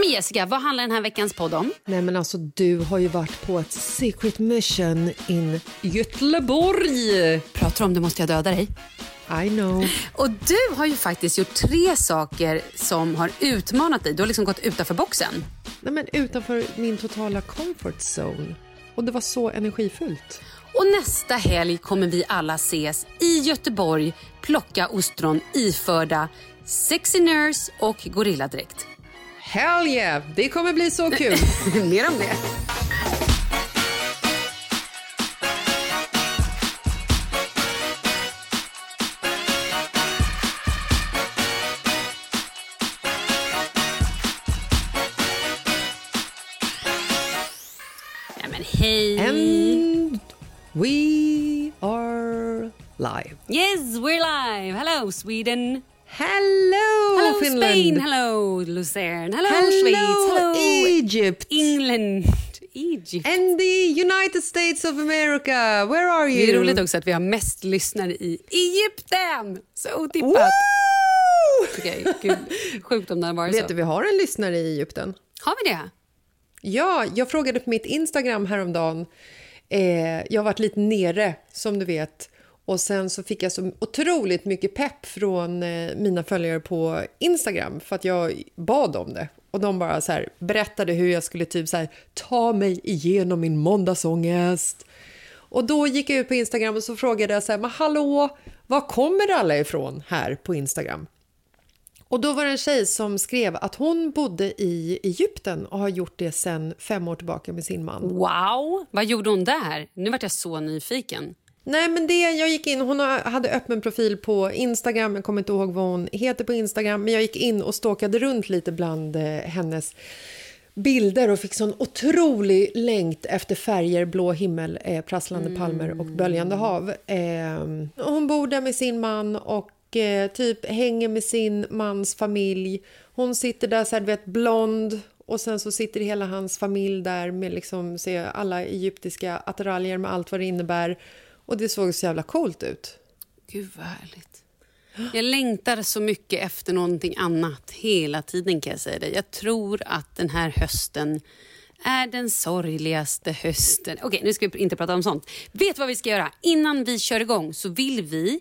Men Jessica, vad handlar den här veckans podd om? Nej, men alltså, du har ju varit på ett secret mission in Göteborg. Pratar om det måste jag döda dig. I know. Och du har ju faktiskt gjort tre saker som har utmanat dig. Du har liksom gått utanför boxen. Nej, men utanför min totala comfort zone. Och det var så energifullt. Och nästa helg kommer vi alla ses i Göteborg, plocka ostron iförda Sexy Nurse och Gorilladräkt. Hell yeah! Det kommer bli så kul. Mer om det. Hej! And we are live. Yes, we're live! Hello Sweden! Hello, Hello Finland! Spain! Hello Lucerne! Hello, Hello, Schweiz! Hello Egypt! England! Egypt! And the United States of America, where are you? Det är roligt också att vi har mest lyssnare i Egypten! Så otippat! Woo! Gud. Sjukt om det hade varit Vet så. du, vi har en lyssnare i Egypten. Har vi det? Ja, jag frågade på mitt Instagram häromdagen. Eh, jag har varit lite nere, som du vet. Och sen så fick jag så otroligt mycket pepp från eh, mina följare på Instagram för att jag bad om det. Och de bara så här, berättade hur jag skulle typ så här, ta mig igenom min måndagsångest. Och då gick jag ut på Instagram och så frågade jag så här, men hallå, var kommer alla ifrån här på Instagram? Och då var det en tjej som skrev att hon bodde i Egypten och har gjort det sen fem år tillbaka med sin man. Wow! Vad gjorde hon där? Nu vart jag så nyfiken. Nej, men det jag gick in, hon hade öppen profil på Instagram, jag kommer inte ihåg vad hon heter på Instagram, men jag gick in och stalkade runt lite bland eh, hennes bilder och fick sån otrolig längt efter färger, blå himmel, eh, prasslande Mm. palmer och böljande hav. Eh, hon bor där med sin man och eh, typ hänger med sin mans familj. Hon sitter där så här, vet, blond och sen så sitter hela hans familj där med liksom, se, alla egyptiska attiraljer med allt vad det innebär. Och det såg så jävla coolt ut. Gud vad härligt. Jag längtar så mycket efter någonting annat hela tiden kan jag säga dig. Jag tror att den här hösten är den sorgligaste hösten. Okej, nu ska vi inte prata om sånt. Vet vad vi ska göra? Innan vi kör igång så vill vi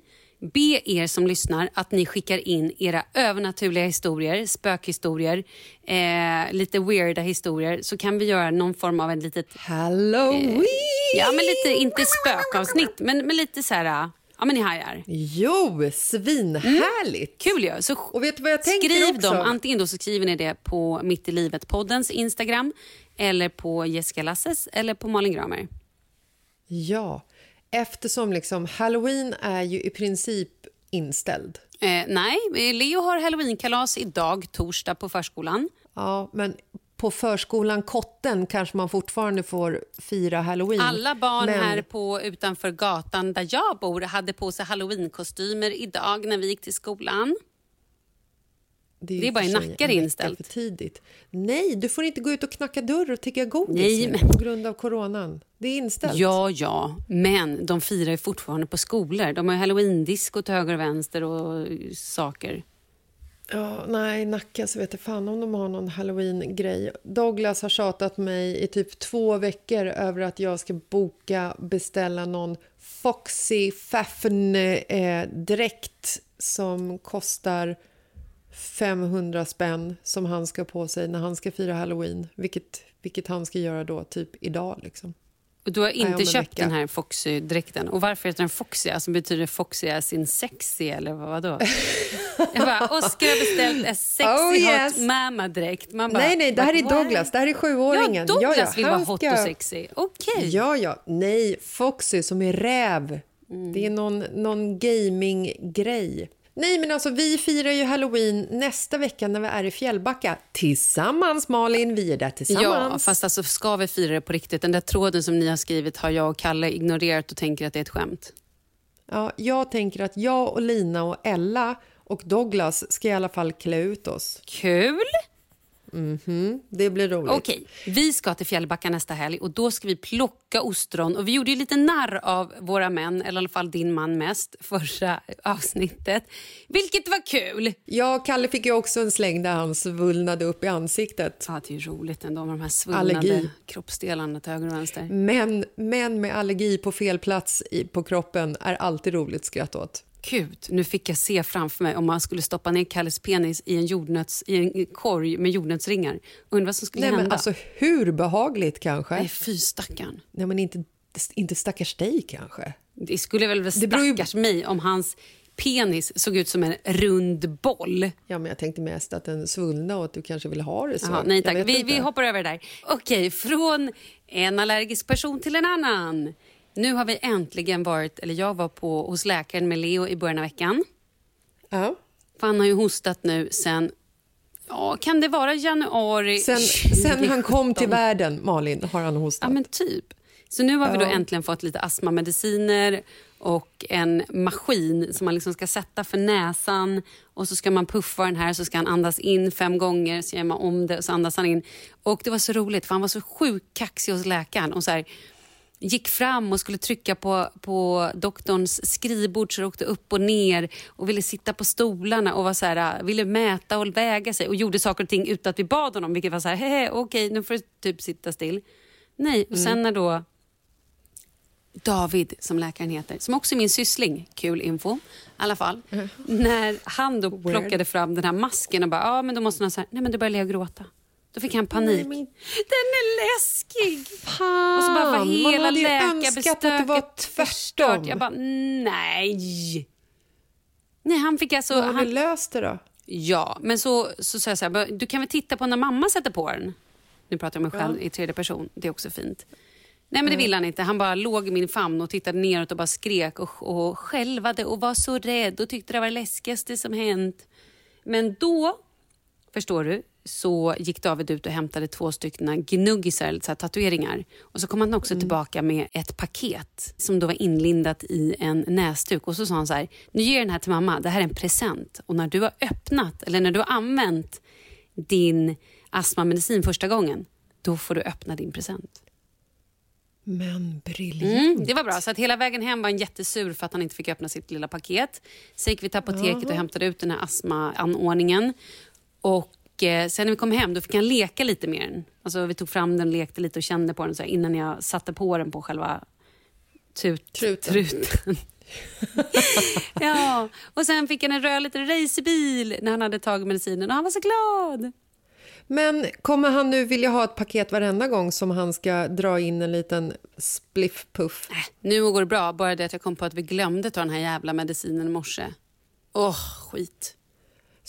be er som lyssnar att ni skickar in era övernaturliga historier, spökhistorier, eh, lite weirda historier så kan vi göra någon form av en litet Halloween! Ja, men lite, inte spökavsnitt, men, men lite så här... Ja, men ni hajar. Jo, svinhärligt! Kul ju. Så Och vet vad jag tänker skriv också? dem. Antingen då så skriver ni det på Mitt i livet-poddens Instagram eller på Jessica Lasses eller på Malin Gramer. Ja, eftersom liksom halloween är ju i princip inställd. Eh, nej, Leo har halloweenkalas idag, torsdag, på förskolan. Ja, men på förskolan Kotten kanske man fortfarande får fira halloween. Alla barn men... här på, utanför gatan där jag bor hade på sig halloweenkostymer idag när vi gick till skolan. ju det är bara i Nacka det är inställt. För tidigt. Nej, du får inte gå ut och knacka dörr och tigga godis Nej, men- på grund av coronan. Det är inställt. Ja, ja, men de firar ju fortfarande på skolor. De har ju halloween-disco till höger och vänster och saker. Ja, nej, Nacka så vet jag fan om de har någon halloween-grej. Douglas har tjatat mig i typ två veckor över att jag ska boka, beställa någon Foxy Faffen-dräkt eh, som kostar 500 spänn som han ska på sig när han ska fira halloween. Vilket, vilket han ska göra då typ idag liksom. Och du har inte köpt vecka. den här Foxy-dräkten. Och varför heter den Foxy? Alltså betyder Foxy as in sexy eller vad då? Jag bara, Oscar har beställt en sexy Oh, yes. hot mamma-dräkt. Man bara, nej, nej, det här är? Douglas. Det här är sjuåringen. Ja, Douglas Ja, ja, vill vara hot och sexy. Okej. Ja, ja. Nej, Foxy som är räv. Mm. Det är någon, någon gaming-grej. Nej, men alltså vi firar ju halloween nästa vecka när vi är i Fjällbacka. Tillsammans, Malin. Vi är där Ja, tillsammans. fast alltså ska vi fira det på riktigt? Den där tråden som ni har skrivit har jag och Kalle ignorerat och tänker att det är ett skämt. Ja, jag tänker att jag och Lina och Ella och Douglas ska i alla fall klä ut oss. Kul! Det blir roligt. Okej, vi ska till Fjällbacka nästa helg och då ska vi plocka ostron. Och vi gjorde ju lite narr av våra män, eller i alla fall din man mest, förra avsnittet. Vilket var kul! Ja, Kalle fick ju också en släng där han svullnade upp i ansiktet. Ja, det är ju roligt ändå med de här svullnade Allergi. kroppsdelarna till höger och vänster. Men, men med allergi på fel plats i, på kroppen är alltid roligt att skratta åt. Gud, nu fick jag se framför mig om man skulle stoppa ner Kalles penis i en, jordnöts, i en korg med jordnötsringar. Undrar vad som skulle Nej, men hända. alltså hur behagligt kanske? Nej, fy stackarn. Nej, men inte, inte stackars dig kanske. Det skulle väl vara beror ju- stackars mig om hans penis såg ut som en rund boll. Ja, men jag tänkte mest att den svullna och att du kanske vill ha det så. Jaha, nej tack, vi, vi hoppar över det där. Okej, från en allergisk person till en annan. Nu har vi äntligen varit, eller jag var på hos läkaren med Leo i början av veckan. Ja. För han har ju hostat nu sen, ja kan det vara januari Sen, sen han kom till 2017? världen, Malin, har han hostat. Ja men typ. Så nu har vi då Ja. äntligen fått lite astmamediciner och en maskin som man liksom ska sätta för näsan och så ska man puffa den här så ska han andas in fem gånger så gör man om det och så andas han in. Och det var så roligt för han var så sjukt kaxig hos läkaren och så här, gick fram och skulle trycka på, på doktorns skrivbord så det åkte upp och ner och ville sitta på stolarna och var så här, ville mäta och väga sig och gjorde saker och ting utan att vi bad honom vilket var så här, hehe, okej nu får du typ sitta still. Nej, och sen när då David, som läkaren heter, som också är min syssling, kul info i alla fall. När han då plockade fram den här masken och bara, ja men då måste han här, nej men då började Leo gråta. Då fick han panik. Nej, men- Den är läskig! Fan, Och så bara var hela önskat att det var förstört. tvärtom. Jag bara, nej. Nej, han fick alltså... Hur har Han, löst det då? Ja, men så, så sa jag så här, "Bara, du kan väl titta på när mamma sätter på den. Nu pratar jag om mig själv i tredje person, det är också fint. Nej men det ville han inte. Han bara låg i min famn och tittade neråt och bara skrek och, och skälvade och var så rädd och tyckte det var det läskigaste som hänt. Men då, förstår du, så gick David ut och hämtade två stycken gnuggisar, eller så tatueringar. Och så kom han också tillbaka med ett paket som då var inlindat i en näsduk. Och så sa han så här, nu ger jag den här till mamma, det här är en present. Och när du har öppnat, eller när du har använt din astmamedicin första gången, då får du öppna din present. Men briljant. Mm, det var bra. Så att hela vägen hem var han jättesur för att han inte fick öppna sitt lilla paket. Sen gick vi till apoteket och hämtade ut den här astmaanordningen. Och eh, sen när vi kom hem då fick han leka lite med den. Alltså, vi tog fram den, lekte lite och kände på den så här, innan jag satte på den på själva tut, Truten. truten. ja, och sen fick han en röd liten racerbil när han hade tagit medicinen och han var så glad. Men kommer han nu vilja ha ett paket varenda gång som han ska dra in en liten spliff-puff? Nu går det bra, bara det att jag kom på att vi glömde ta den här jävla medicinen i morse. Åh, skit.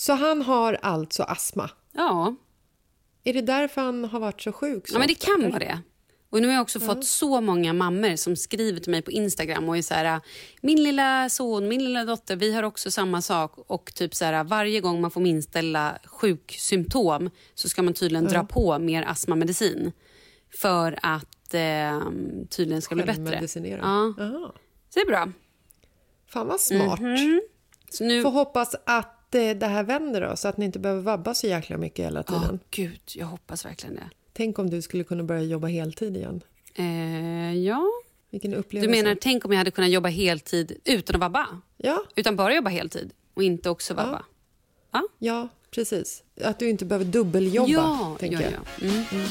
Så han har alltså astma? Ja, Är det därför han har varit så sjuk? Så Ja, men det kan vara det. Och nu har jag också fått så många mammor som skriver till mig på Instagram och är så här, min lilla son, min lilla dotter, vi har också samma sak och typ så här, varje gång man får minsta lilla sjuksymptom så ska man tydligen dra på mer astmamedicin för att eh, tydligen ska bli bättre. Självmedicinera? Ja, Aha. så det är bra. Fan vad smart. Så nu... Får hoppas att eh, det här vänder då, så att ni inte behöver vabba så jäkla mycket hela tiden. gud, jag hoppas verkligen det. Tänk om du skulle kunna börja jobba heltid igen. Eh, ja, Vilken du upplevelse. menar tänk om jag hade kunnat jobba heltid utan att vabba? Ja, Utan bara jobba heltid och inte också vabba? Ja. ja, precis. Att du inte behöver dubbeljobba, ja, tänker ja, jag. ja. Mm.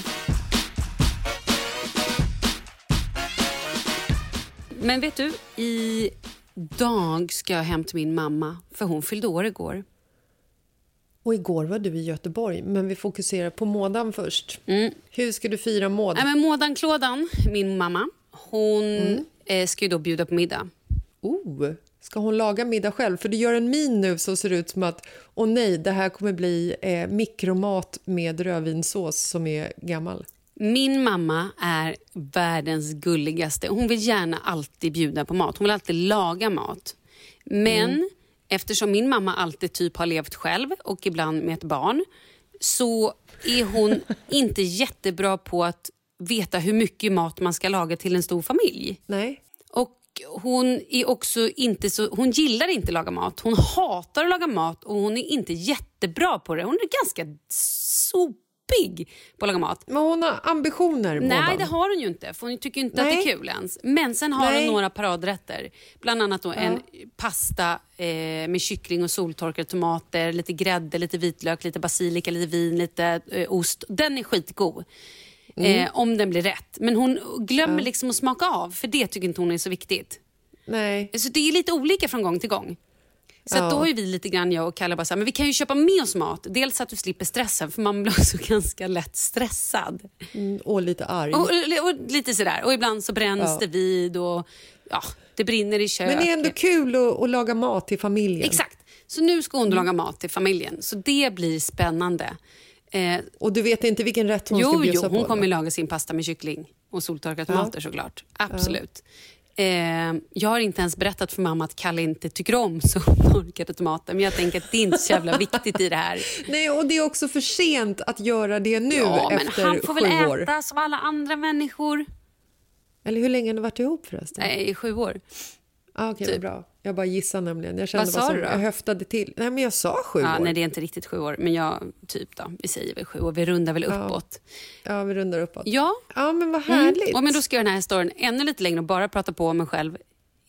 Men vet du, idag ska jag hem till min mamma för hon fyllde år igår. Och igår var du i Göteborg, men vi fokuserar på mådan först. Mm. Hur ska du fira måd? Nej, men Mådan Klådan, min mamma, hon Mm. eh, ska ju då bjuda på middag. Oh, ska hon laga middag själv? För du gör en min nu som ser ut som att åh nej, det här kommer bli eh, mikromat med rödvinssås som är gammal. Min mamma är världens gulligaste. Hon vill gärna alltid bjuda på mat. Hon vill alltid laga mat. Men eftersom min mamma alltid typ har levt själv och ibland med ett barn så är hon inte jättebra på att veta hur mycket mat man ska laga till en stor familj. Nej, Och hon är också inte så, hon gillar inte att laga mat. Hon hatar att laga mat och hon är inte jättebra på det. Hon är ganska sopig på att laga mat. men hon har ambitioner, Nej, Mådan. det har hon ju inte. För hon tycker inte att Nej. det är kul ens. Men sen har Nej. hon några paradrätter. Bland annat då en pasta eh, med kyckling och soltorkade tomater, lite grädde, lite vitlök, lite basilika, lite vin, lite eh, ost. Den är skitgod. Mm. Eh, om den blir rätt. Men hon glömmer liksom att smaka av, för det tycker inte hon är så viktigt. Nej. Så det är lite olika från gång till gång. Så Ja. då har vi lite grann, jag och Kalle, bara så här, men vi kan ju köpa med oss mat. Dels så att du slipper stressen, för man blir också ganska lätt stressad. Mm, och lite arg. Och, och, och lite sådär. Och ibland så bränns Ja. det vid och ja, det brinner i köket. Men det är ändå kul att, att laga mat till familjen. Exakt. Så nu ska hon laga mat till familjen. Så det blir spännande. Eh, Och du vet inte vilken rätt hon ska jo, jo, bjussa på? hon då? kommer laga sin pasta med kyckling och soltorkade tomater såklart. Absolut. Eh, jag har inte ens berättat för mamma att Kalle inte tycker om soltorkade tomater. Men jag tänker att det är inte så jävla viktigt i det här. Nej, och det är också för sent att göra det nu Ja, men efter han får sju väl år. äta som alla andra människor. Eller hur länge har ni varit ihop förresten? Nej, i sju år. Ah, Okej, typ. vad bra. Jag bara gissar nämligen. Jag kände Vad sa som, du då? Jag höftade till. Nej, men jag sa sju Ja, år. nej, det är inte riktigt sju år, men jag, typ då, vi säger väl sju år. Vi rundar väl uppåt. Ja, vi rundar uppåt. Ja, Ja, men vad Mm. härligt. Och men då ska jag den här historien ännu lite längre och bara prata på om mig själv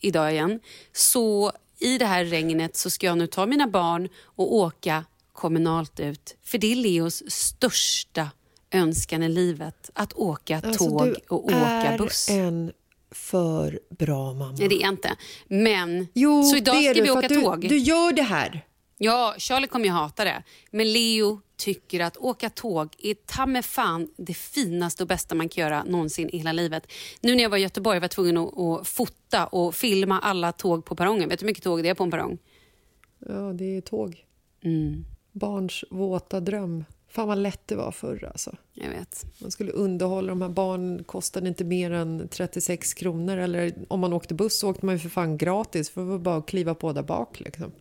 idag igen. Så i det här regnet så ska jag nu ta mina barn och åka kommunalt ut. För det är Leos största önskan i livet, att åka Alltså, tåg du och åka är buss. en för bra mamma. Nej, det är jag inte. Men Jo, så idag ska du, vi åka du, tåg. Du gör det här. Ja, Charlie kommer ju hata det. Men Leo tycker att åka tåg är ta med fan det finaste och bästa man kan göra någonsin i hela livet. Nu när jag var i Göteborg var jag tvungen att, att fota och filma alla tåg på perrongen. Vet du hur mycket tåg det är på en perrong? Ja, det är tåg. Mm. Barns våta dröm. Fan vad lätt det var förr alltså. Jag vet. Man skulle underhålla de här barnen kostade inte mer än 36 kronor. Eller om man åkte buss så åkte man ju för fan gratis för det var bara att kliva på där bak liksom.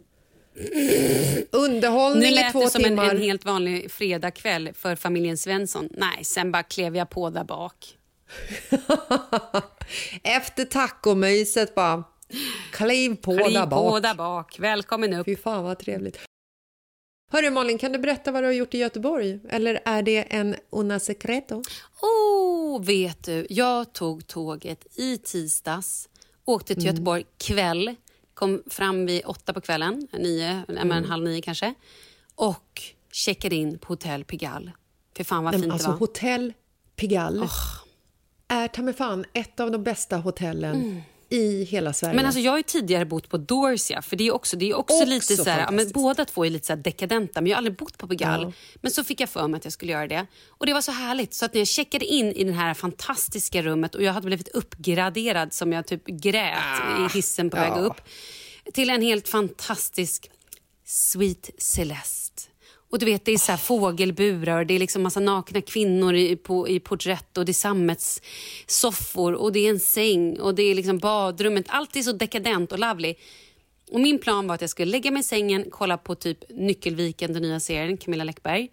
Underhållning Nu i lät två det som en, timmar. en helt vanlig fredagkväll för familjen Svensson. Nej, sen bara klev jag på där bak. Efter tacomyset bara kliv på Kliv där på bak. där bak. Välkommen upp. Fy fan vad trevligt. Hörru Malin, kan du berätta vad du har gjort i Göteborg? Eller är det en una secreto? Oh, vet du, jag tog tåget i tisdags, åkte till Göteborg kväll, kom fram vid åtta på kvällen, nio, nej, men halv nio kanske, och checkade in på hotell Pigalle. För fan vad Nej, fint alltså det var. hotell Pigalle är ta mig fan ett av de bästa hotellen i hela Sverige. Men alltså jag har ju tidigare bott på Dorsia, för det är också, det är också, Också lite så här, men båda två är lite så här dekadenta, men jag har aldrig bott på Pigalle. Ja. Men så fick jag för mig att jag skulle göra det. Och det var så härligt, så att när jag checkade in i det här fantastiska rummet och jag hade blivit uppgraderad som jag typ grät i hissen på väg ja. upp, till en helt fantastisk Sweet Celeste. Och du vet, det är så här fågelburar och det är liksom massa nakna kvinnor i, på, i porträtt och det är sammetssoffor och det är en säng och det är liksom badrummet. Allt är så dekadent och lovely. Och min plan var att jag skulle lägga mig i sängen, kolla på typ Nyckelviken, den nya serien, Camilla Läckberg.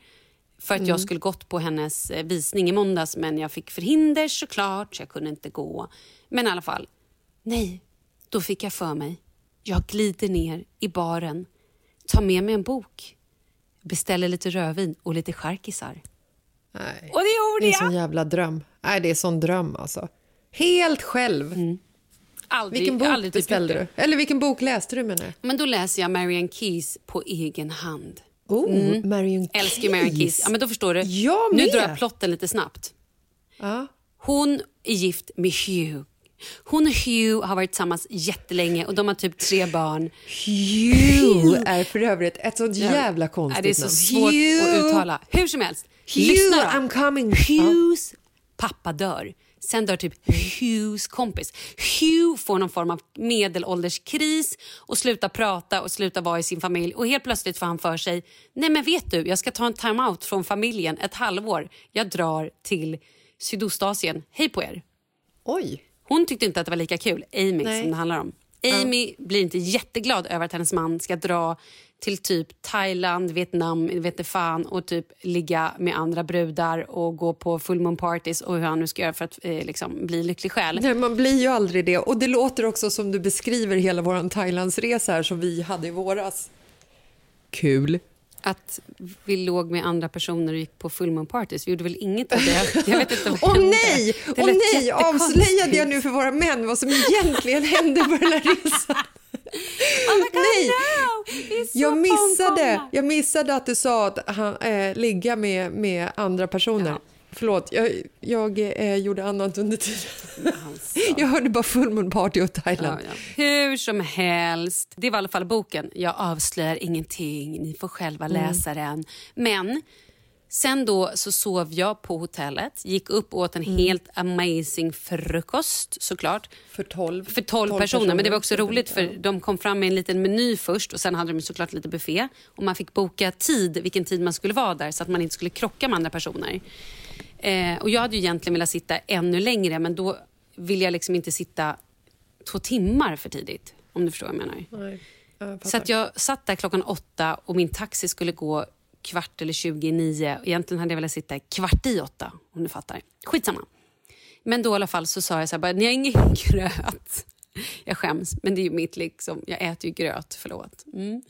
För att jag skulle gått på hennes eh, visning i måndags men jag fick förhinder såklart så jag kunde inte gå. Men i alla fall, nej, då fick jag för mig. Jag glider ner i baren, tar med mig en bok, beställer lite rödvin och lite charkisar. Nej. Och det gjorde Det är en jag! sån jävla dröm. Nej, det är sån dröm alltså. Helt själv. Aldrig, Vilken jag bok aldrig typ beställde du? Eller vilken bok läste du menar jag? Men då läser jag Marianne Keys på egen hand. Oh, Marion Keys. Älskar Marianne Keys. Ja, men då förstår du. Jag nu med. drar jag plotten lite snabbt. Ja. Hon är gift med Hugh. Hon och Hugh har varit tillsammans jättelänge och de har typ tre barn. Hugh är för övrigt ett sånt jävla konstigt det är så namn. svårt Hugh. att uttala. Hur som helst, Hugh, lyssna då. I'm coming. Hughs pappa dör. Sen dör typ Hughs kompis. Hugh får någon form av medelålderskris och slutar prata och slutar vara i sin familj. Och helt plötsligt får han för sig, nej men vet du, jag ska ta en time-out från familjen ett halvår. Jag drar till Sydostasien. Hej på er. Oj. Hon tyckte inte att det var lika kul, Amy Nej. som det handlar om. Amy blir inte jätteglad över att hennes man ska dra till typ Thailand, Vietnam, vet fan och typ ligga med andra brudar och gå på full moon parties och hur han nu ska göra för att eh, liksom, bli lycklig själ. Nej, man blir ju aldrig det. Och det låter också som du beskriver hela vår Thailandsresa här som vi hade i våras. Kul. Att vi låg med andra personer och gick på full moon parties. Vi gjorde väl inget av det. Jag vet inte vad Åh hände. nej! Åh lät nej! Avslöjade jag nu för våra män vad som egentligen hände på den här resan? Oh God, Nej. no! Jag missade, jag missade att du sa att han, eh, ligga med, med andra personer. Ja. Förlåt, jag, jag eh, gjorde annat under tiden. Alltså. Jag hörde bara full moon party och Thailand. Ja, ja. Hur som helst, det var i alla fall boken. Jag avslöjar ingenting, ni får själva Mm. läsa den. Men sen då så sov jag på hotellet, gick upp och åt en Mm. helt amazing frukost såklart. För 12, För 12, personer, men det var också roligt för de kom fram med en liten meny först och sen hade de såklart lite buffé. Och man fick boka tid, vilken tid man skulle vara där så att man inte skulle krocka med andra personer. Eh, och jag hade ju egentligen velat sitta ännu längre men då vill jag liksom inte sitta två timmar för tidigt. Om du förstår vad jag menar. Nej, jag. Så att jag satt där klockan åtta och min taxi skulle gå kvart eller tjugo i nio. Egentligen hade jag velat sitta kvart i åtta, om du fattar. Skitsamma. Men då i alla fall så sa jag så här, bara, ni har ingen gröt. Jag skäms, men det är ju mitt liksom. Jag äter ju gröt, förlåt. Mm.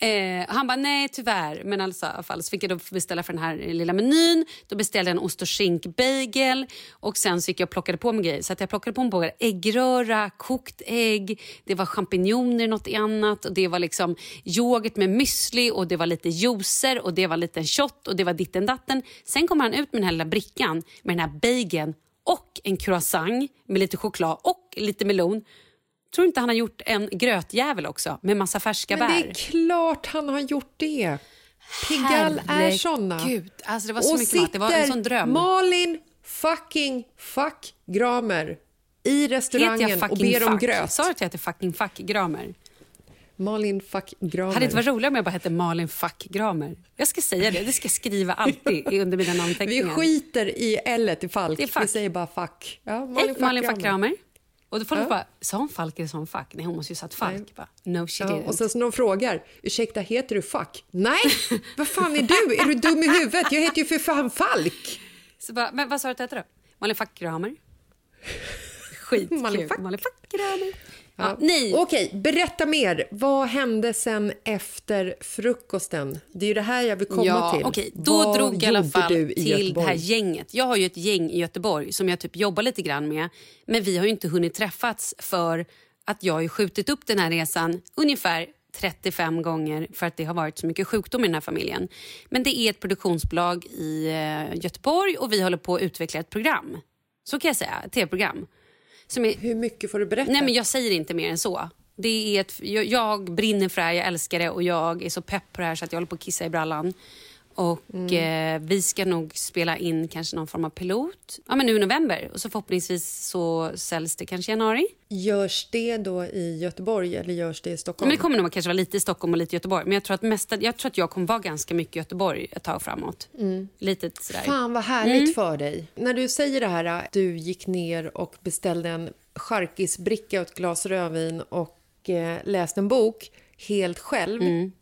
Eh, han bara, nej tyvärr. Men alltså, i alla fall så fick jag då beställa för den här lilla menyn. Då beställde jag en ost och skinkbagel och sen så gick jag och plockade på mig grejer. Så att jag plockade på mig både äggröra, kokt ägg, det var champinjoner något annat och det var liksom yoghurt med müsli och det var lite juicer och det var lite shot och det var ditten datten. Sen kommer han ut med den här lilla brickan med den här bageln och en croissant med lite choklad och lite melon. Tror inte han har gjort en grötjävel också med massa färska Men bär? det är klart han har gjort det. Pigalle är såna. Herregud, alltså det var så och mycket mat. Det var en sån dröm. Malin fucking fuck Gramer i restaurangen och ber om fuck? gröt. Sa du att jag heter fucking fuck Gramer? Malin fuck Gramer. Hade det inte varit roligare om jag bara hette Malin fuck Gramer? Jag ska säga det, det ska jag skriva alltid under mina Vi namnteckningar. skiter i L i Falk. Vi säger bara fuck. Ja, Malin, Hej, fuck, Malin fuck Gramer. Och då får Ja. bara, sa hon Falk eller sa hon fuck? Nej, hon måste ju sagt Falk. Bara, no she Ja, didn't. och sen så de frågar, ursäkta heter du fuck? Nej, vad fan är du? Är du dum i huvudet? Jag heter ju för fan Falk. Så bara, men vad sa du att det hette då? Malin fuck Gramer. Skitkul. Malin fuck. Ja, nej, Okej, berätta mer. Vad hände sen efter frukosten? Det är ju det här jag vill komma ja, till. okej. Då Vad drog jag i alla fall i till det Göteborg? här gänget. Jag har ju ett gäng i Göteborg som jag typ jobbar lite grann med. Men vi har ju inte hunnit träffats för att jag har ju skjutit upp den här resan ungefär 35 gånger för att det har varit så mycket sjukdom i den här familjen. Men det är ett produktionsbolag i eh, Göteborg och vi håller på att utveckla ett program. Så kan jag säga, ett tv-program. Som är Hur mycket får du berätta? Nej, men jag säger inte mer än så. Det är ett, jag, jag brinner för det här, jag älskar det och jag är så pepp på det här så att jag håller på att kissa i brallan. Och Mm. eh, vi ska nog spela in kanske någon form av pilot ja, men nu i november och så förhoppningsvis så säljs det kanske i januari. Görs det då i Göteborg eller görs det i Stockholm? Men det kommer nog kanske vara lite i Stockholm och lite i Göteborg. Men jag tror att, mesta, jag, tror att jag kommer vara ganska mycket i Göteborg ett tag framåt. Lite sådär. Mm. Fan vad härligt Mm. för dig. När du säger det här att du gick ner och beställde en charkisbricka och ett glas rödvin och eh, läste en bok helt själv. Mm.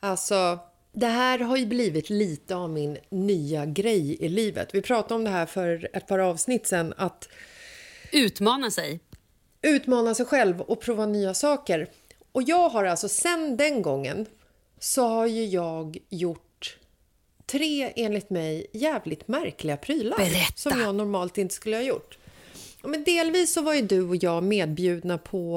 Alltså, det här har ju blivit lite av min nya grej i livet. Vi pratade om det här för ett par avsnitt sen att Utmana sig. utmana sig själv och prova nya saker. Och jag har alltså sen den gången så har ju jag gjort tre enligt mig jävligt märkliga prylar Berätta. som jag normalt inte skulle ha gjort. Ja, men delvis så var ju du och jag medbjudna på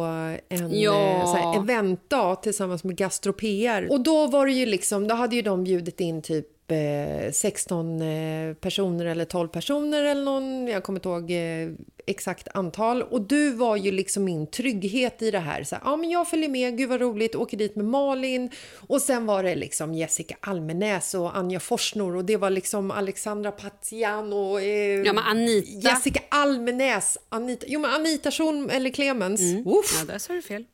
en Ja. eh, här, eventdag tillsammans med GastroPR. Och då var det ju liksom, då hade ju de bjudit in typ eh, 16 eh, personer eller 12 personer eller någon, jag kommer inte ihåg eh, exakt antal. Och du var ju liksom min trygghet i det här. Så ja men jag följer med, gud vad roligt, åker dit med Malin. Och sen var det liksom Jessica Almenäs och Anja Forsnor och det var liksom Alexandra Patian och eh, Ja, men Anita. Jessica Almenäs, Anita, jo men Anita Schulm eller Clemens. Uff. Ja, där sa du fel.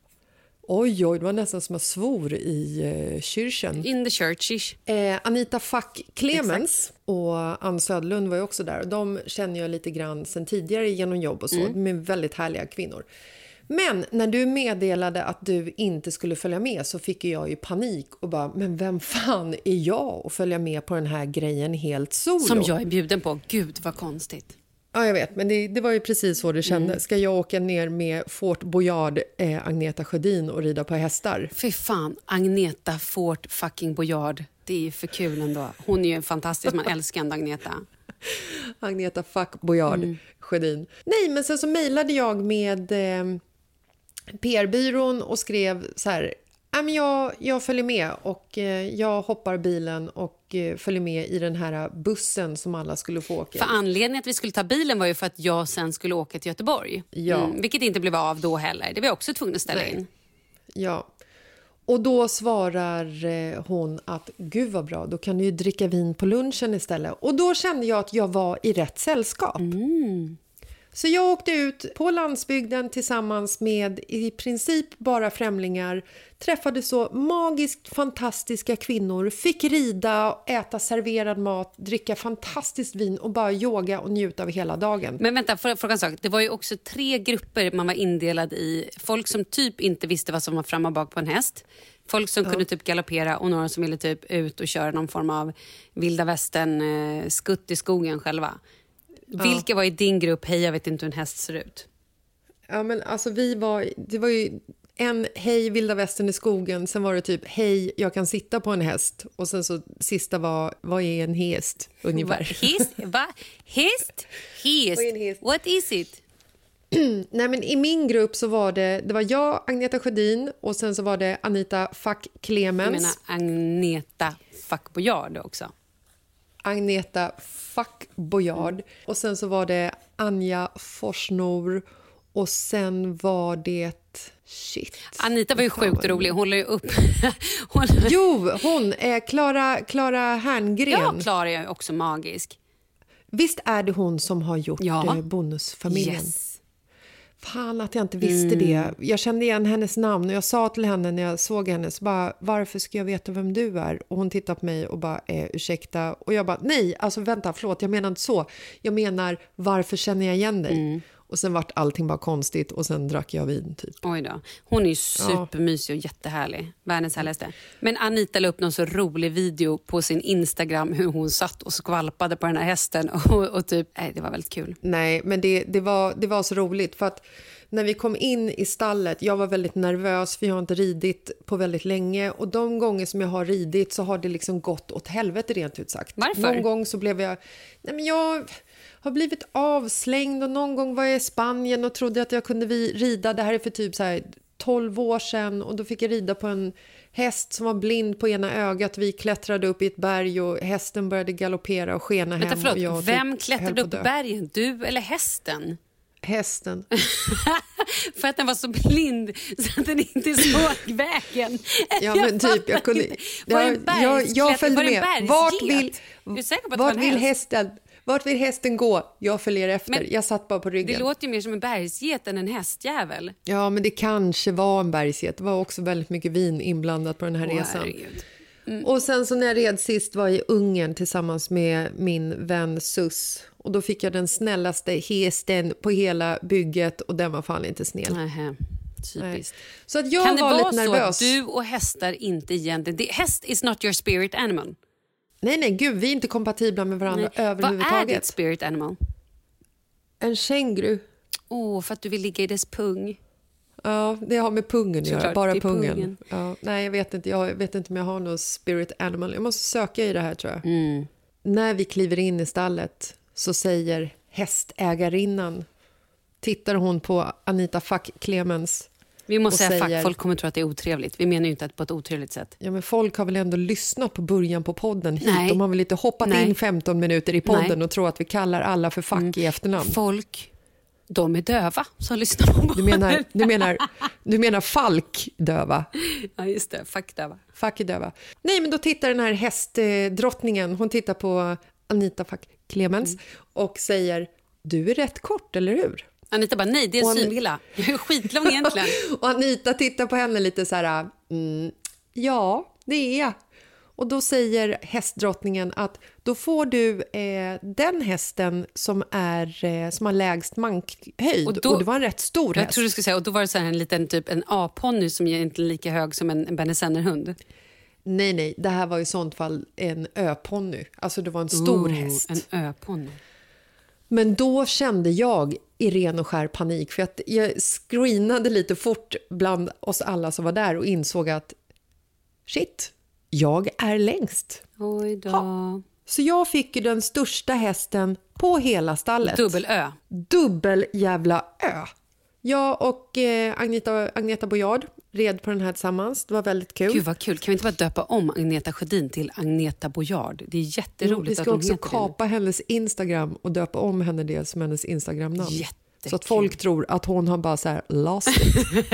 Oj, oj, det var nästan som jag svor i eh, kyrkan. In the churchish. Eh, Anita Fack Clemens och Ann Södlund var ju också där. De känner jag lite grann sen tidigare genom jobb och så. De är väldigt härliga kvinnor. Men när du meddelade att du inte skulle följa med så fick jag ju panik och bara, men vem fan är jag att följa med på den här grejen helt solo? Som jag är bjuden på. Gud vad konstigt. Ja, jag vet, men det, det var ju precis så det kändes. Ska jag åka ner med Fort Boyard, eh, Agneta Sjödin och rida på hästar? Fy fan, Agneta Fort fucking Boyard. Det är ju för kul ändå. Hon är ju fantastisk, man älskar ändå Agneta. Agneta Fuck Boyard Sjödin. Nej, men sen så mejlade jag med eh, PR-byrån och skrev så här. "Ja, men Jag, jag följer med och eh, jag hoppar bilen och eh, följer med i den här bussen som alla skulle få åka i. För anledningen att vi skulle ta bilen var ju för att jag sen skulle åka till Göteborg. Ja. Mm, vilket inte blev av då heller. Det var jag också tvungen att ställa Nej. in. Ja. Och då svarar eh, hon att gud vad bra, då kan du ju dricka vin på lunchen istället. Och då kände jag att jag var i rätt sällskap. Så jag åkte ut på landsbygden tillsammans med i princip bara främlingar, träffade så magiskt fantastiska kvinnor, fick rida, äta serverad mat, dricka fantastiskt vin och bara yoga och njuta av hela dagen. Men vänta, fråga en sak? Det var ju också tre grupper man var indelad i. Folk som typ inte visste vad som var fram och bak på en häst. Folk som kunde typ galoppera och några som ville typ ut och köra någon form av vilda västern eh, i skogen själva. Vilka var i din grupp, hej jag vet inte hur en häst ser ut? Ja, men alltså vi var, det var ju en hej vilda västern i skogen, sen var det typ hej jag kan sitta på en häst och sen så sista var vad är en häst ungefär. Häst? Va? Häst? Häst? What is it? Nej men i min grupp så var det, det var jag, Agneta Sjödin och sen så var det Anita Fack Clemens, menar Agneta Fuck Boyard också. Agneta Fack Boyard och sen så var det Anja Forsnor Och sen var det... Shit. Anita var ju sjukt rolig. Hon la ju upp... Hon... Jo, hon, eh, Klara Klara Herngren. Ja, Klara är också magisk. Visst är det hon som har gjort Ja. eh, Bonusfamiljen? Yes. Fan att jag inte visste Mm. det. Jag kände igen hennes namn och jag sa till henne när jag såg henne så bara, varför ska jag veta vem du är? Och hon tittade på mig och bara, eh, ursäkta? Och jag bara, nej, alltså vänta, förlåt, jag menar inte så. Jag menar, varför känner jag igen dig? Mm. Och sen vart allting bara konstigt och sen drack jag vin typ. Oj då. Hon är ju supermysig och jättehärlig. Världens härligaste. Men Anita la upp någon så rolig video på sin Instagram hur hon satt och skvalpade på den här hästen. Och, och typ, nej, det var väldigt kul. Nej, men det, det, var, det var så roligt för att när vi kom in i stallet, jag var väldigt nervös för jag har inte ridit på väldigt länge och de gånger som jag har ridit så har det liksom gått åt helvete rent ut sagt. Varför? Någon gång så blev jag, nej men jag har blivit avslängd och någon gång var jag i Spanien och trodde att jag kunde rida, det här är för typ så här 12 år sedan och då fick jag rida på en häst som var blind på ena ögat. Vi klättrade upp i ett berg och hästen började galoppera och skena Vänta, hem. och förlåt. jag Vem typ höll klättrade upp bergen? Du eller hästen? Hästen. För att den var så blind så att den inte såg vägen. Ja, men typ, jag kunde... jag, jag, jag följde var det en med. Vart vill, vart vill häst? hästen? Vart vill hästen gå? Jag följer efter. Men jag satt bara på Det ryggen. låter ju mer som en bergsget än en hästjävel. Ja, men det kanske var en bergsget. Det var också väldigt mycket vin inblandat på den här Åh, resan. herregud. Och sen så när jag red sist var jag i Ungern tillsammans med min vän Sus. Och då fick jag den snällaste hästen på hela bygget och den var fan inte snäll. Nähä. Nej. Typiskt. Så att jag Kan det var vara lite så nervös. att du och hästar inte egentligen... Det, häst is not your spirit animal. Nej, nej, gud, vi är inte kompatibla med varandra Nej. Vad är överhuvudtaget. ditt spirit animal? En känguru. Åh, för att du vill ligga i dess pung. Ja, det har med pungen att göra. Bara pungen. pungen. Ja, nej, jag vet, inte, jag vet inte om jag har någon spirit animal. Jag måste söka i det här, tror jag. Mm. När vi kliver in i stallet så säger hästägarinnan... Tittar hon på Anita Fack Clemens. Vi måste säga säger- fuck, folk kommer tro att det är otrevligt. Vi menar ju inte att på ett otrevligt sätt. Ja, men folk har väl ändå lyssnat på början på podden hit. Nej. De har väl inte hoppat Nej. in 15 minuter i podden Nej. Mm. och tror att vi kallar alla för fack i efternamn. Folk, de är döva som lyssnar på Du menar, du menar, du menar Falk-döva? Ja, just det. Fuck döva. Fack är döva. Nej, men då tittar den här hästdrottningen, hon tittar på Anita Fack Clemens Mm. och säger du är rätt kort, eller hur? Anita bara, nej, det är Och en synvilla. Jag är skitlång egentligen. Och Anita tittar på henne lite så här, mm, ja, det är. Och då säger hästdrottningen att då får du eh, den hästen som, är, eh, som har lägst mankhöjd. Och Och, då- det var en rätt stor Jag häst. tror du skulle säga, och då var det så en liten typ en A-ponny som är inte lika hög som en, en bernesennerhund. Nej, nej, det här var i sånt fall en öponny. Alltså det var en stor Ooh, häst. En ö-ponny. Men då kände jag i ren och skär panik för att jag screenade lite fort bland oss alla som var där och insåg att shit, jag är längst. Oj då. Så jag fick ju den största hästen på hela stallet. Dubbel-Ö. Dubbel jävla ö. Jag och eh, Agneta, Agneta Boyard red på den här tillsammans. Det var väldigt kul. Gud vad kul. Kan vi inte bara döpa om Agneta Sjödin till Agneta Boyard? Det är Jo, jätteroligt vi ska också kapa hennes Instagram och döpa om henne det som hennes Instagramnamn. Så att folk tror att hon har bara så här lost it.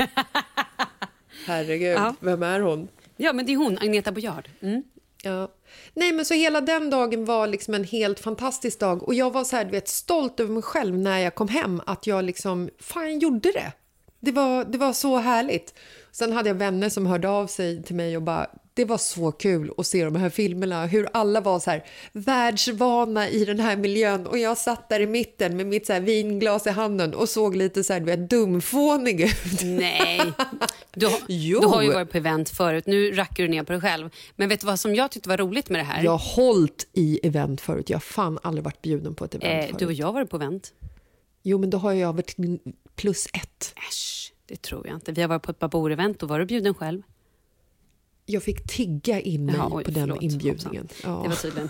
Herregud, Ja. vem är hon? det. Ja, men det är hon, Agneta Boyard. Mm. Ja. Nej, men så hela den dagen var liksom en helt fantastisk dag och jag var så här, du vet, stolt över mig själv när jag kom hem att jag liksom, fan gjorde det. Det var, det var så härligt. Sen hade jag vänner som hörde av sig till mig och bara, det var så kul att se de här filmerna, hur alla var så här världsvana i den här miljön och jag satt där i mitten med mitt så vinglas i handen och såg lite så här, du vet, dumfånig ut. Nej. Du, du har ju varit på event förut. Nu rackar du ner på dig själv. Men vet du vad som jag tyckte var roligt med det här? Jag har hållit i event förut, jag har fan aldrig varit bjuden på ett event eh, förut. du och jag har varit på event. Jo, men då har jag varit plus ett. Äsch, det tror jag inte. Vi har varit på ett Babor-event och var du bjuden själv? Jag fick tigga in mig Ja, oj, på den förlåt, inbjudningen. hoppsan. Ja. Det var tydligen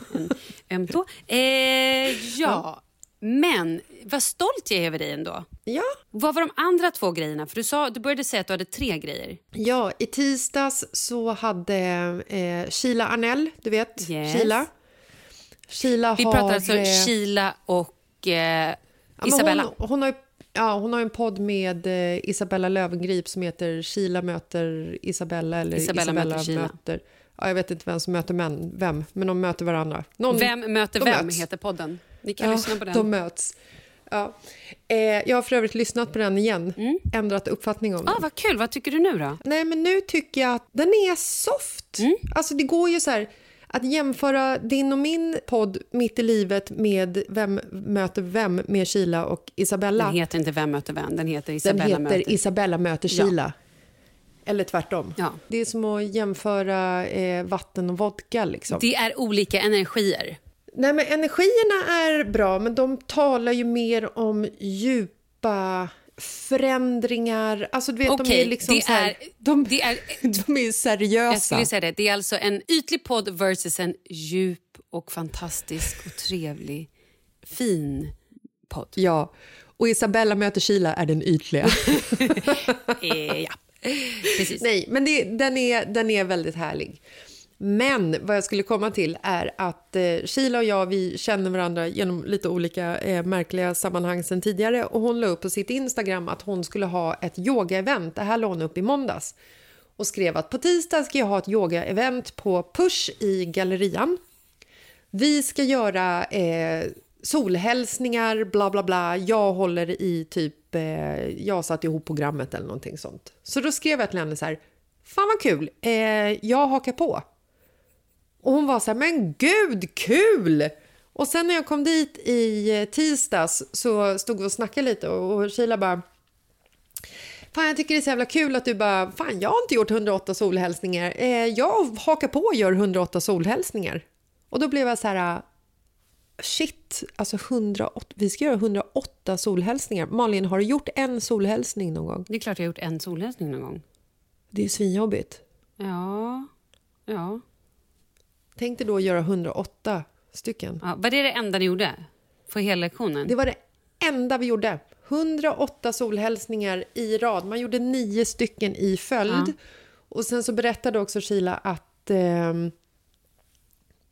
en öm tå. Eh, ja, men vad stolt jag är över dig ändå. Ja. Vad var de andra två grejerna? För du, sa, du började säga att du hade tre grejer. ja, i tisdags så hade eh, Sheila Arnell, du vet, Yes. Sheila. Sheila Vi har... pratar alltså eh, Sheila och eh, ja, Isabella. Hon, hon har Ja, hon har en podd med eh, Isabella Löwengrip som heter Kila möter Isabella eller Isabella möter Kila. möter... Ja, jag vet inte vem som möter män, vem, men de möter varandra. Någon, Vem möter vem möts. heter podden. Ni kan Ja, lyssna på den. de möts. Ja. Eh, jag har för övrigt lyssnat på den igen, ändrat uppfattning om Mm. Ah, den. vad kul, vad tycker du nu då? Nej, men nu tycker jag att den är soft. Mm. Alltså det går ju så här att jämföra din och min podd Mitt i livet med Vem möter vem med Kila och Isabella. Den heter inte Vem möter vem, den heter Den Isabella heter möter. Isabella möter Ja. Kila. Eller tvärtom. Ja. Det är som att jämföra eh, vatten och vodka. Liksom. Det är olika energier. Nej, men energierna är bra, men de talar ju mer om djupa förändringar. Alltså, du vet, de Okej, är liksom det här, är- de, det är- de är seriösa. Jag skulle säga det. Det är alltså en ytlig podd versus en djup och fantastisk och trevlig, fin podd. Ja, och Isabella möter Kila är den ytliga. Eh, ja, precis. Nej, men det, den, är, den är väldigt härlig. Men vad jag skulle komma till är att eh, Sheila och jag vi känner varandra genom lite olika eh, märkliga sammanhang sen tidigare och hon la upp på sitt Instagram att hon skulle ha ett yoga-event. Det här la hon upp i måndags och skrev att på tisdag ska jag ha ett yoga-event på Push i Gallerian. Vi ska göra eh, solhälsningar, bla bla bla. Jag håller i typ, eh, jag satt ihop programmet eller någonting sånt. Så då skrev jag till henne så här, fan vad kul, eh, jag hakar på. Och hon var så här, men gud, kul! Och sen när jag kom dit i eh, tisdags så stod vi och snackade lite och, och Sheila bara, Fan, jag tycker det är så jävla kul att du bara, fan jag har inte gjort 108 solhälsningar. Eh, jag hakar på och gör 108 solhälsningar. Och då blev jag så här, shit, alltså 108, vi ska göra 108 solhälsningar. Malin, har du gjort en solhälsning någon gång? Det är klart jag har gjort en solhälsning någon gång. Det är ju svinjobbigt. Ja, ja. Tänk dig då att göra 108 stycken. ja. Var det det enda ni gjorde? För hela lektionen? Det var det enda vi gjorde. 108 solhälsningar i rad. Man gjorde nio stycken i följd. Och sen så berättade också Sheila att ehm,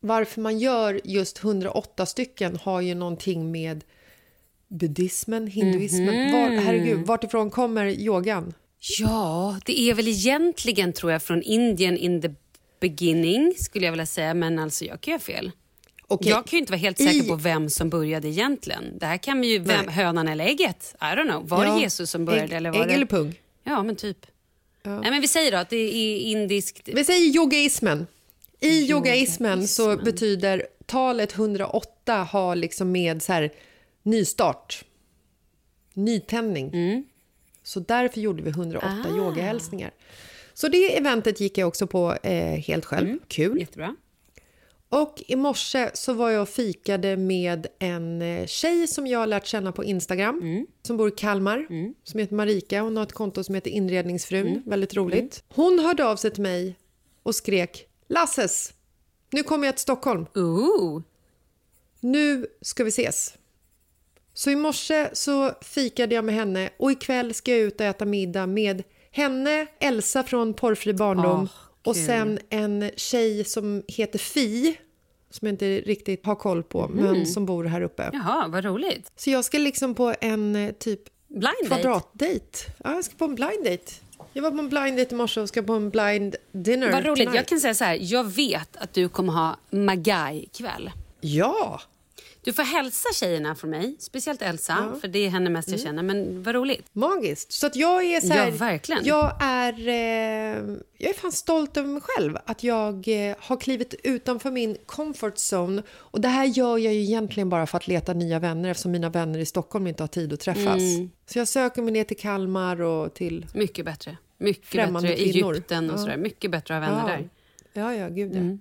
varför man gör just 108 stycken har ju någonting med buddhismen, hinduismen. Var, herregud, vartifrån kommer yogan? Ja, det är väl egentligen tror jag från Indien in the beginning skulle jag vilja säga, men alltså jag kan göra fel. Okej, Jag kan ju inte vara helt säker I- på vem som började egentligen. Det här kan ju vem, Nej. hönan eller ägget. I don't know. Var Ja, det Jesus som började ägg, eller var ägg det... eller pung? Ja, men typ. Nej, men vi säger då att det är indiskt. Vi säger yogaismen. I yogaismen så Yogaismen. betyder talet 108 har liksom med så här nystart, nytändning. Så därför gjorde vi 108 Ah. yogahälsningar. Så det eventet gick jag också på eh, helt själv. Kul. Jättebra. Och i morse så var jag och fikade med en eh, tjej som jag har lärt känna på Instagram. Som bor i Kalmar. Som heter Marika. Hon har ett konto som heter Inredningsfrun. Väldigt roligt. Hon hörde av sig till mig och skrek Lasses, nu kommer jag till Stockholm. Ooh. Nu ska vi ses. Så i morse så fikade jag med henne och ikväll ska jag ut och äta middag med henne, Elsa från Porrfri barndom Åh, och sen en tjej som heter Fi som jag inte riktigt har koll på, men som bor här uppe. Jaha, vad roligt. Så jag ska liksom på en eh, typ Blind date. kvadratdate. Ja, jag ska på en blind date. Jag var på en blind date i morse och ska på en blind dinner Vad roligt. tonight. Jag kan säga så här, jag vet att du kommer ha Magai ikväll. Ja! Du får hälsa tjejerna från mig, speciellt Elsa, för det är henne mest jag känner. Men vad roligt. Magiskt. Så att jag är så här, Ja, verkligen. Jag är, eh, jag är fan stolt över mig själv. Att jag eh, har klivit utanför min comfort zone. Och det här gör jag ju egentligen bara för att leta nya vänner eftersom mina vänner i Stockholm inte har tid att träffas. Mm. Så jag söker mig ner till Kalmar och till... Mycket bättre. Mycket Främmande bättre. kvinnor. Egypten och Ja. sådär. Mycket bättre att ha vänner Ja. där. Ja, ja, gud ja. Mm.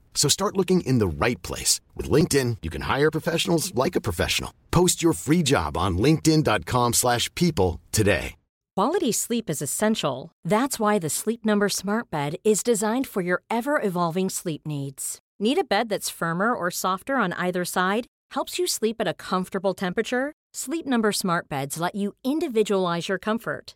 So start looking in the right place. With LinkedIn, you can hire professionals like a professional. Post your free job on linkedin.com slash people today. Quality sleep is essential. That's why the Sleep Number Smart Bed is designed for your ever-evolving sleep needs. Need a bed that's firmer or softer on either side? Helps you sleep at a comfortable temperature? Sleep Number Smart Beds let you individualize your comfort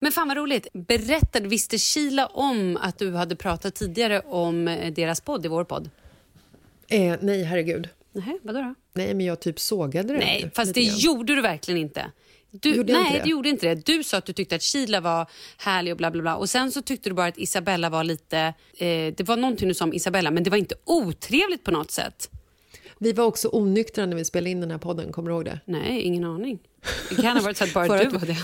Men fan vad roligt. Berättade, visste Sheila om att du hade pratat tidigare om eh, deras podd i vår podd? Eh, nej, herregud. Nej, vadå då? Nej, men jag typ sågade det. Nej, fast det grann. gjorde du verkligen inte. Du, Gjorde nej, inte det? du gjorde inte det. Du sa att du tyckte att Sheila var härlig och bla bla bla. Och sen så tyckte du bara att Isabella var lite... Eh, det var någonting du sa om Isabella, men det var inte otrevligt på något sätt. Vi var också onyktra när vi spelade in den här podden, kommer du ihåg det? Nej, ingen aning. Det kan ha varit så att bara För du att- var det.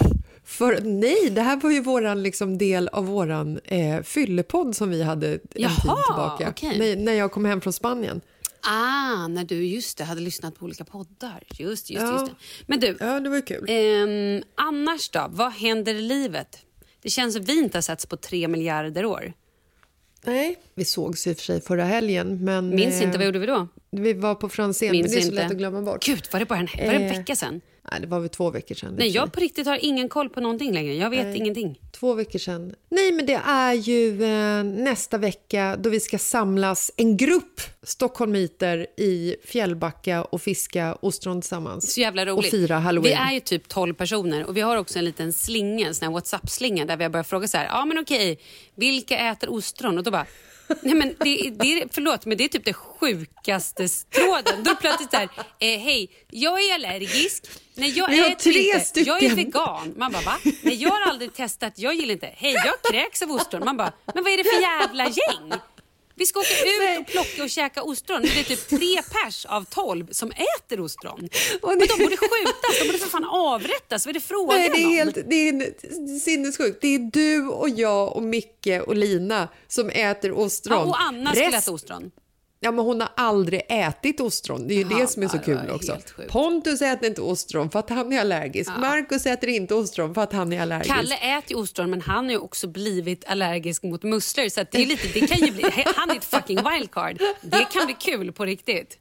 För, nej, det här var ju våran liksom, del av våran eh, fyllepodd som vi hade en Jaha, tid tillbaka. okej. När, när jag kom hem från Spanien. Ah, när du just det, hade lyssnat på olika poddar. Just, just, Ja. just det. Men du, Ja, det var kul. ehm, annars då? Vad händer i livet? Det känns som vi inte har setts på tre miljarder år. Nej, vi sågs i och för sig förra helgen. Men, Minns eh, inte, vad gjorde vi då? Vi var på Franzén, men det är så inte. lätt att glömma bort. Gud, var det bara en, var det en Eh, vecka sen? Nej, det var väl två veckor sedan. Nej, jag på riktigt har ingen koll på någonting längre. Jag vet Nej. ingenting. Två veckor sedan. Nej, men det är ju eh, nästa vecka då vi ska samlas en grupp stockholmiter i Fjällbacka och fiska ostron tillsammans. Så jävla roligt. Och fira halloween. Vi är ju typ 12 personer och vi har också en liten slinga, en sån här WhatsApp-slinga där vi har börjat fråga så här, ja men okej, vilka äter ostron? Och då bara, nej men det, det är, förlåt men det är typ det sjukaste tråden. Då plötsligt så här, eh, hej, jag är allergisk. Nej, jag har äter tre inte. Jag är stycken. vegan. Man bara, va? Nej, jag har aldrig testat. Jag gillar inte. Hej, jag kräks av ostron. Man bara, men vad är det för jävla gäng? Vi ska åka ut och plocka och käka ostron. Det är typ tre pers av tolv som äter ostron. Men de borde skjutas, de borde för fan avrättas. Vad är det frågan Nej, det är, om? helt, det är sinnessjukt. Det är du och jag och Micke och Lina som äter ostron. Ja, och Anna skulle Rest- äta ostron. Ja, men hon har aldrig ätit ostron. Det är ju Jaha, det som är så ja, kul också. Pontus äter inte ostron för att han är allergisk. Marcus äter inte ostron för att han är allergisk. Kalle äter ostron men han har ju också blivit allergisk mot musslor så det, är lite, det kan ju bli, han är ett fucking wildcard. Det kan bli kul på riktigt.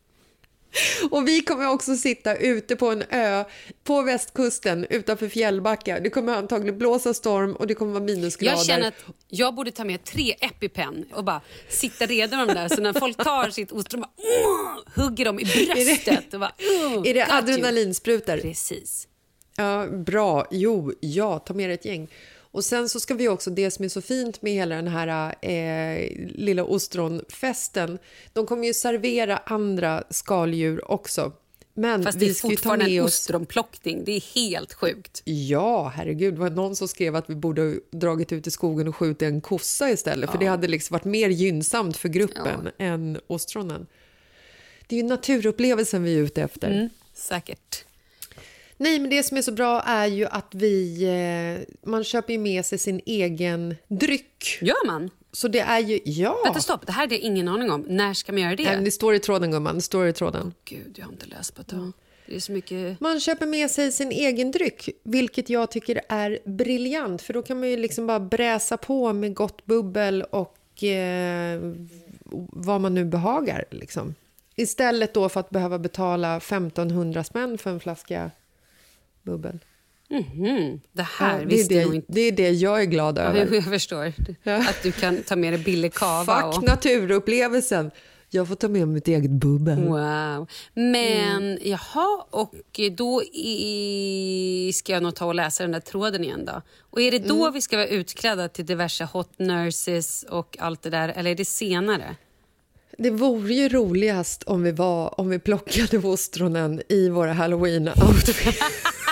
Och vi kommer också sitta ute på en ö på västkusten utanför Fjällbacka. Det kommer antagligen blåsa storm och det kommer vara minusgrader. Jag känner att jag borde ta med tre EpiPen och bara sitta redo med dem där så när folk tar sitt ostron bara "Åh!" hugger dem i bröstet. Och bara, "Åh, Är det got you." adrenalinsprutor? Precis. Ja, bra. Jo, ja, ta med ett gäng. Och sen så ska vi också, det som är så fint med hela den här eh, lilla ostronfesten, de kommer ju servera andra skaldjur också. Men Fast det är fortfarande med en oss... ostronplockning. Det är helt sjukt. Ja, herregud. Det var någon som skrev att vi borde ha dragit ut i skogen och skjutit en kossa istället. För det hade liksom varit mer gynnsamt för gruppen än ostronen. Det är ju naturupplevelsen vi är ute efter. Mm. Säkert. Nej, men det som är så bra är ju att vi... Eh, man köper ju med sig sin egen dryck. Gör man? Så det är ju... Ja! Vänta, stopp. Det här hade jag ingen aning om. När ska man göra det? Nej, det står i tråden, gumman. Det står i tråden. Gud, jag har inte läst på ett tag. Det är så mycket... Man köper med sig sin egen dryck, vilket jag tycker är briljant. För då kan man ju liksom bara bräsa på med gott bubbel och eh, vad man nu behagar. Liksom. Istället då för att behöva betala 1500 spänn för en flaska bubbel. Mhm. Det här Ja, det, visste jag det, inte. det är det jag är glad över. Jag förstår. Att du kan ta med dig billig kava. Fuck Och... naturupplevelsen. Jag får ta med mitt eget bubbel. Wow. Men Mm. jaha, och då i, ska jag nog ta och läsa den där tråden igen då. Och är det då Mm. vi ska vara utklädda till diverse hot nurses och allt det där, eller är det senare? Det vore ju roligast om vi, var, om vi plockade ostronen i våra halloween-outfits.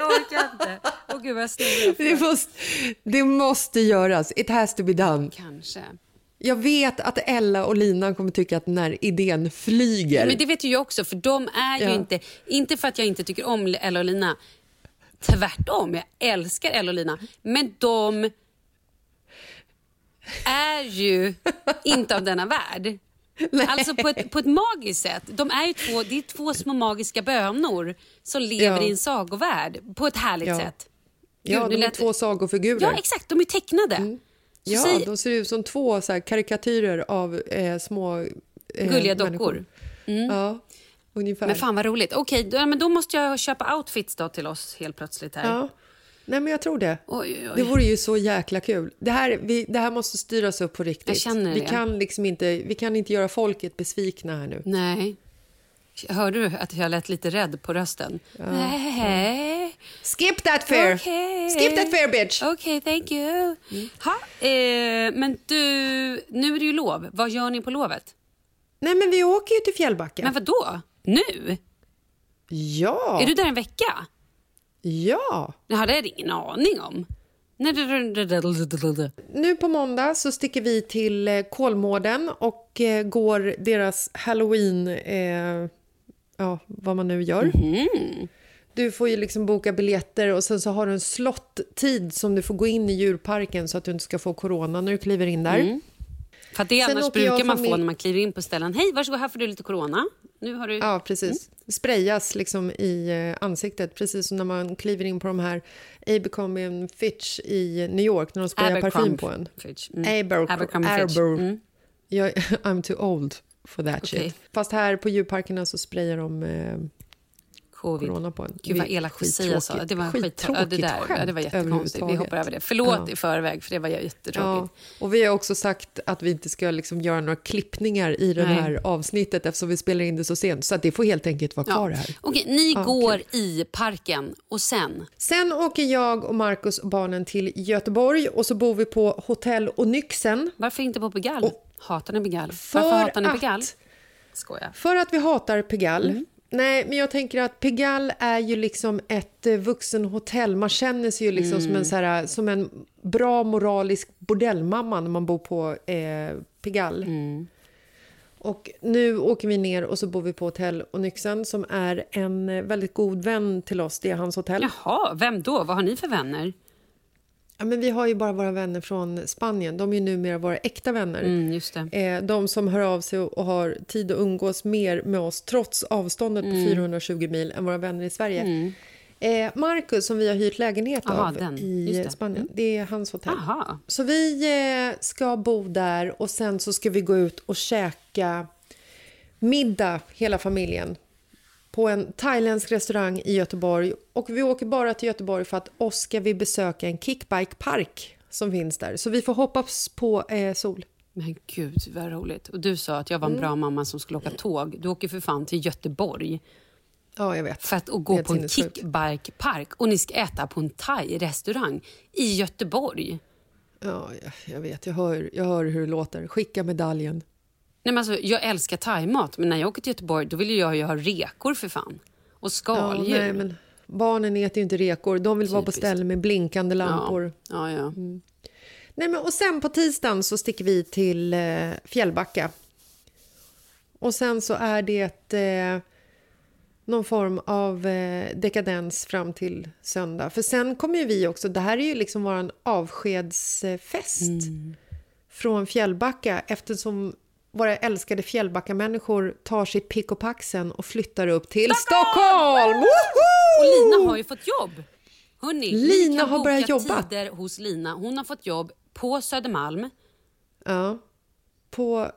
Jag orkar inte. Åh gud vad jag snurrar. Det måste, det måste göras. It has to be done. Kanske. Jag vet att Ella och Lina kommer tycka att den här idén flyger. Men det vet ju jag också, för de är ju Ja. inte... Inte för att jag inte tycker om Ella och Lina. Tvärtom, jag älskar Ella och Lina. Men de är ju inte av denna värld. Alltså på ett, på ett magiskt sätt. De är ju två, det är två små magiska bönor som lever Ja. i en sagovärld på ett härligt Ja. sätt. ja, Gud, de nu är lät- två sagofigurer. Ja, exakt. De är tecknade. Mm. Ja, säg- de ser ut som två så här, karikatyrer av eh, små eh, Gulliga dockor. Mm. Ja, ungefär. Men fan vad roligt. Okej, då, men då måste jag köpa outfits då till oss helt plötsligt här. Ja. Nej, men jag tror det. Oj, oj, oj. Det vore ju så jäkla kul. Det här, vi, det här måste styras upp på riktigt. Jag känner vi, det. kan liksom inte, vi kan inte göra folket besvikna här nu. Nej. Hörde du att jag lät lite rädd på rösten? Nej. Skip that fair! Okej. Skip that fair, bitch! Okej, thank you. Ha, eh, men du, nu är det ju lov. Vad gör ni på lovet? Nej, men vi åker ju till Fjällbacka. Men vad då? Nu? Ja! Är du där en vecka? Ja! Det hade jag ingen aning om. Nu på måndag så sticker vi till eh, Kolmården och eh, går deras halloween... Eh, ja, vad man nu gör. Mhm. Du får ju liksom boka biljetter och sen så har du en slottid som du får gå in i djurparken så att du inte ska få corona när du kliver in där. Mm. För att det Sen annars brukar man få när man kliver in på ställen. Hej, varsågod, här får du lite corona. Nu har du... Ja, precis. Mm. Sprayas liksom i eh, ansiktet, precis som när man kliver in på de här Abercrombie Fitch i New York när de sprayar parfym på en. Fitch. Mm. Aber- Abercrombie Fitch. Aber- Mm. Jag, I'm too old for that Okej. shit. Fast här på djurparkerna så sprayar de eh, Covid. corona på en. Gud vad elakt att säga så. Det var skit, ja, det, Skittråkigt där, ja, det var skämt jättekonstigt. Vi hoppar över det. Förlåt Ja. i förväg för det var jättetråkigt. Ja, och vi har också sagt att vi inte ska liksom göra några klippningar i det här avsnittet eftersom vi spelar in det så sent. Så att det får helt enkelt vara kvar här. Okej, ni Ja, går i parken och sen? Sen åker jag och Markus och barnen till Göteborg och så bor vi på Hotell Onyxen. Varför inte på Pigalle? Och- Hatar ni Pigalle? För Varför hatar ni Pigalle? För att vi hatar Pigalle. Mm. Nej, men jag tänker att Pigalle är ju liksom ett eh, vuxenhotell. Man känner sig ju liksom Mm. som, en, så här, som en bra moralisk bordellmamma när man bor på eh, Pigalle. Mm. Och nu åker vi ner och så bor vi på Hotell Onyxen som är en eh, väldigt god vän till oss. Det är hans hotell. Jaha, vem då? Vad har ni för vänner? Ja, men vi har ju bara våra vänner från Spanien. De är ju numera våra äkta vänner. Mm, just det. Eh, de som hör av sig och har tid att umgås mer med oss trots avståndet Mm. på 420 mil än våra vänner i Sverige. Eh, Marcus, som vi har hyrt lägenhet Aha, av den. i det. Mm. Spanien, det är hans hotell. Aha. Så vi eh, ska bo där och sen så ska vi gå ut och käka middag, hela familjen, på en thailändsk restaurang i Göteborg. Och vi åker bara till Göteborg för att oss ska vi besöka en kickbikepark som finns där. Så vi får hoppas på eh, sol. Men gud vad roligt. Och du sa att jag var en Mm. bra mamma som skulle åka tåg. Du åker för fan till Göteborg Ja, jag vet. för att gå Helt på en kickbikepark och ni ska äta på en thai-restaurang i Göteborg. Ja, jag, jag vet. Jag hör, jag hör hur det låter. Skicka medaljen. Nej, men alltså, jag älskar thaimat, men när jag åker till Göteborg då vill jag ju ha rekor för fan. Och Ja, skaldjur. nej, men barnen äter ju inte rekor. De vill vara på Typiskt. ställen med blinkande lampor. Ja, ja. Nej, men, och sen på tisdagen så sticker vi till eh, Fjällbacka. Och sen så är det eh, någon form av eh, dekadens fram till söndag. För sen kommer ju vi också, det här är ju liksom vår avskedsfest från Fjällbacka eftersom våra älskade Fjällbacka-människor tar sitt pick och pack sen och flyttar upp till Stockholm! Och Woho! Lina har ju fått jobb. Hörrni, ni Lina har börjat jobba. tider hos Lina. Hon har fått jobb på Södermalm. Ja, på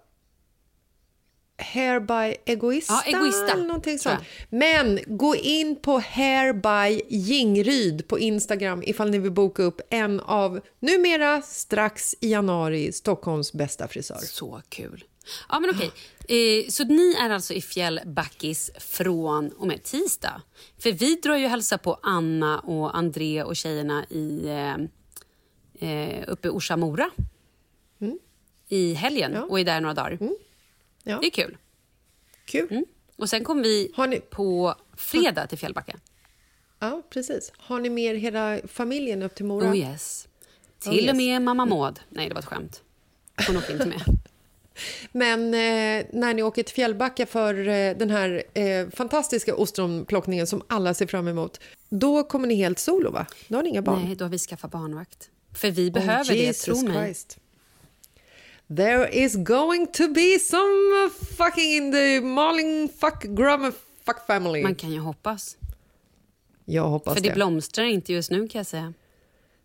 Hair by Egoista, Ja, Egoista, eller någonting sånt. Men gå in på Hair by Jingryd på Instagram ifall ni vill boka upp en av, numera strax i januari, Stockholms bästa frisör. Så kul. Ja, men okej. Eh, så ni är alltså i Fjällbackis från och med tisdag? För vi drar ju hälsa på Anna och André och tjejerna i, eh, eh, uppe i Orsa Mora i helgen Mm. Ja. och är där några dagar. Ja, Det är kul. kul. Och sen kommer vi ni- på fredag till Fjällbacka. Ja, precis. Har ni med er hela familjen upp till Mora? Oh yes. Till Oh, yes. och med mamma Maud. Nej, det var ett skämt. Hon åkte inte med. Men eh, när ni åker till Fjällbacka för eh, den här eh, fantastiska ostronplockningen som alla ser fram emot, då kommer ni helt solo, va? Då har ni inga barn? Nej, då har vi skaffat barnvakt. För vi behöver oh, det, tro mig. Christ. There is going to be some fucking in the Malin fuck grummer fuck family. Man kan ju hoppas. Jag hoppas För det. det blomstrar inte just nu kan jag säga.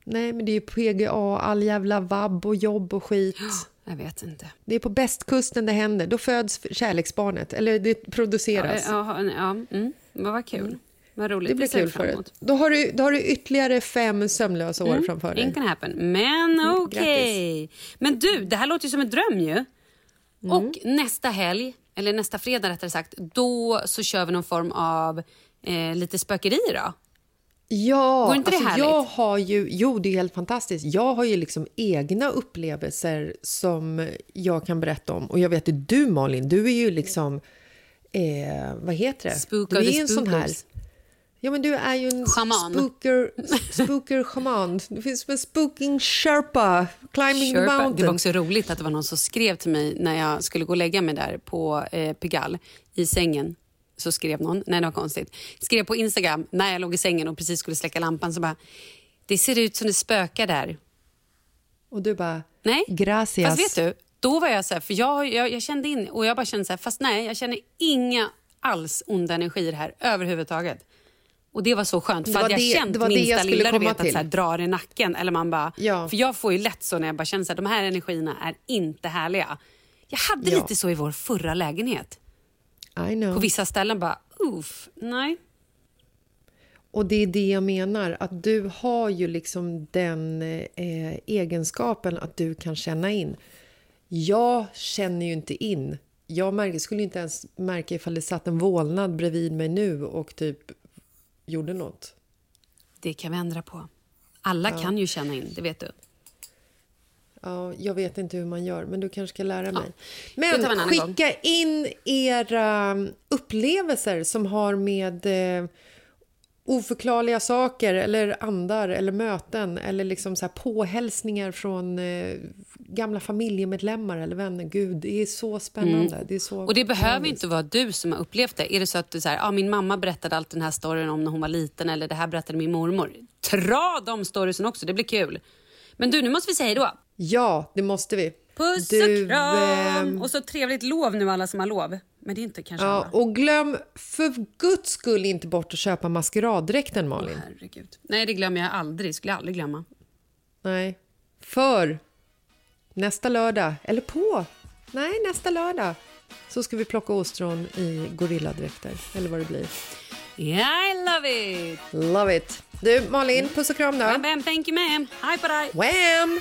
Nej, men det är ju PGA, all jävla vabb och jobb och skit. Jag vet inte. Det är på bästkusten det händer. Då föds kärleksbarnet, eller det Ja, produceras. ja, ja, mm. Vad kul. Vad roligt. Det blir kul för dig. Då har, du, då har du ytterligare fem sömnlösa år framför dig. Gonna happen. Men Mm, okej. Men du, det här låter ju som en dröm ju. Mm. Och nästa helg, eller nästa fredag rättare sagt, då så kör vi någon form av eh, lite spökeri då. Ja, Vore inte det alltså härligt? jag har ju, jo det är helt fantastiskt. Jag har ju liksom egna upplevelser som jag kan berätta om. Och jag vet att du Malin, du är ju liksom, eh, vad heter det? Spook du är ju en sån här, ja men du är ju en Shaman. spooker, spooker shaman. Det finns som en spooking sherpa, climbing the Sherpa. Det mountain. var också roligt att det var någon som skrev till mig när jag skulle gå och lägga mig där på eh, Pigalle i sängen. Så skrev någon, nej det var konstigt, skrev på Instagram när jag låg i sängen och precis skulle släcka lampan så bara, det ser ut som det spökar där. Och du bara, Nej, gracias. fast vet du, då var jag så här, för jag, jag, jag kände in och jag bara kände så här, fast nej, jag känner inga alls onda energier här överhuvudtaget. Och det var så skönt, Det för var hade jag det- känt det var det minsta jag skulle lilla, du vet, att så här, drar i nacken eller man bara, Ja. för jag får ju lätt så när jag bara känner så här, de här energierna är inte härliga. Jag hade Ja. lite så i vår förra lägenhet. I know. På vissa ställen bara, uff, nej. Och det är det jag menar, att du har ju liksom den eh, egenskapen att du kan känna in. Jag känner ju inte in. Jag märker, skulle inte ens märka ifall det satt en vålnad bredvid mig nu och typ gjorde något. Det kan vi ändra på. Alla kan ju känna in, det vet du. Ja, jag vet inte hur man gör, men du kanske ska lära mig. en Men skicka in era um, upplevelser som har med eh, oförklarliga saker eller andar eller möten eller liksom så här påhälsningar från eh, gamla familjemedlemmar eller vänner. Gud, det är så spännande. Det är så Mm. Och det behöver inte vara du som har upplevt det. Är det så att du säger, ah, min mamma berättade allt den här storyn om när hon var liten eller det här berättade min mormor. Dra de storiesen också, det blir kul. Men du, nu måste vi säga då. Ja, det måste vi. Puss Du, och kram! ehm, Och så trevligt lov nu alla som har lov. Men det är inte kanske Ja, alla. och glöm för guds skull inte bort att köpa maskeraddräkten, Malin. Herregud. Nej, det glömmer jag aldrig. skulle jag aldrig glömma. Nej. För nästa lördag, eller på, nej nästa lördag så ska vi plocka ostron i gorilladräkter, eller vad det blir. Yeah, I love it! Love it! Du, Malin, puss och kram då. bam, thank you ma'am. Hej på dig! Wham!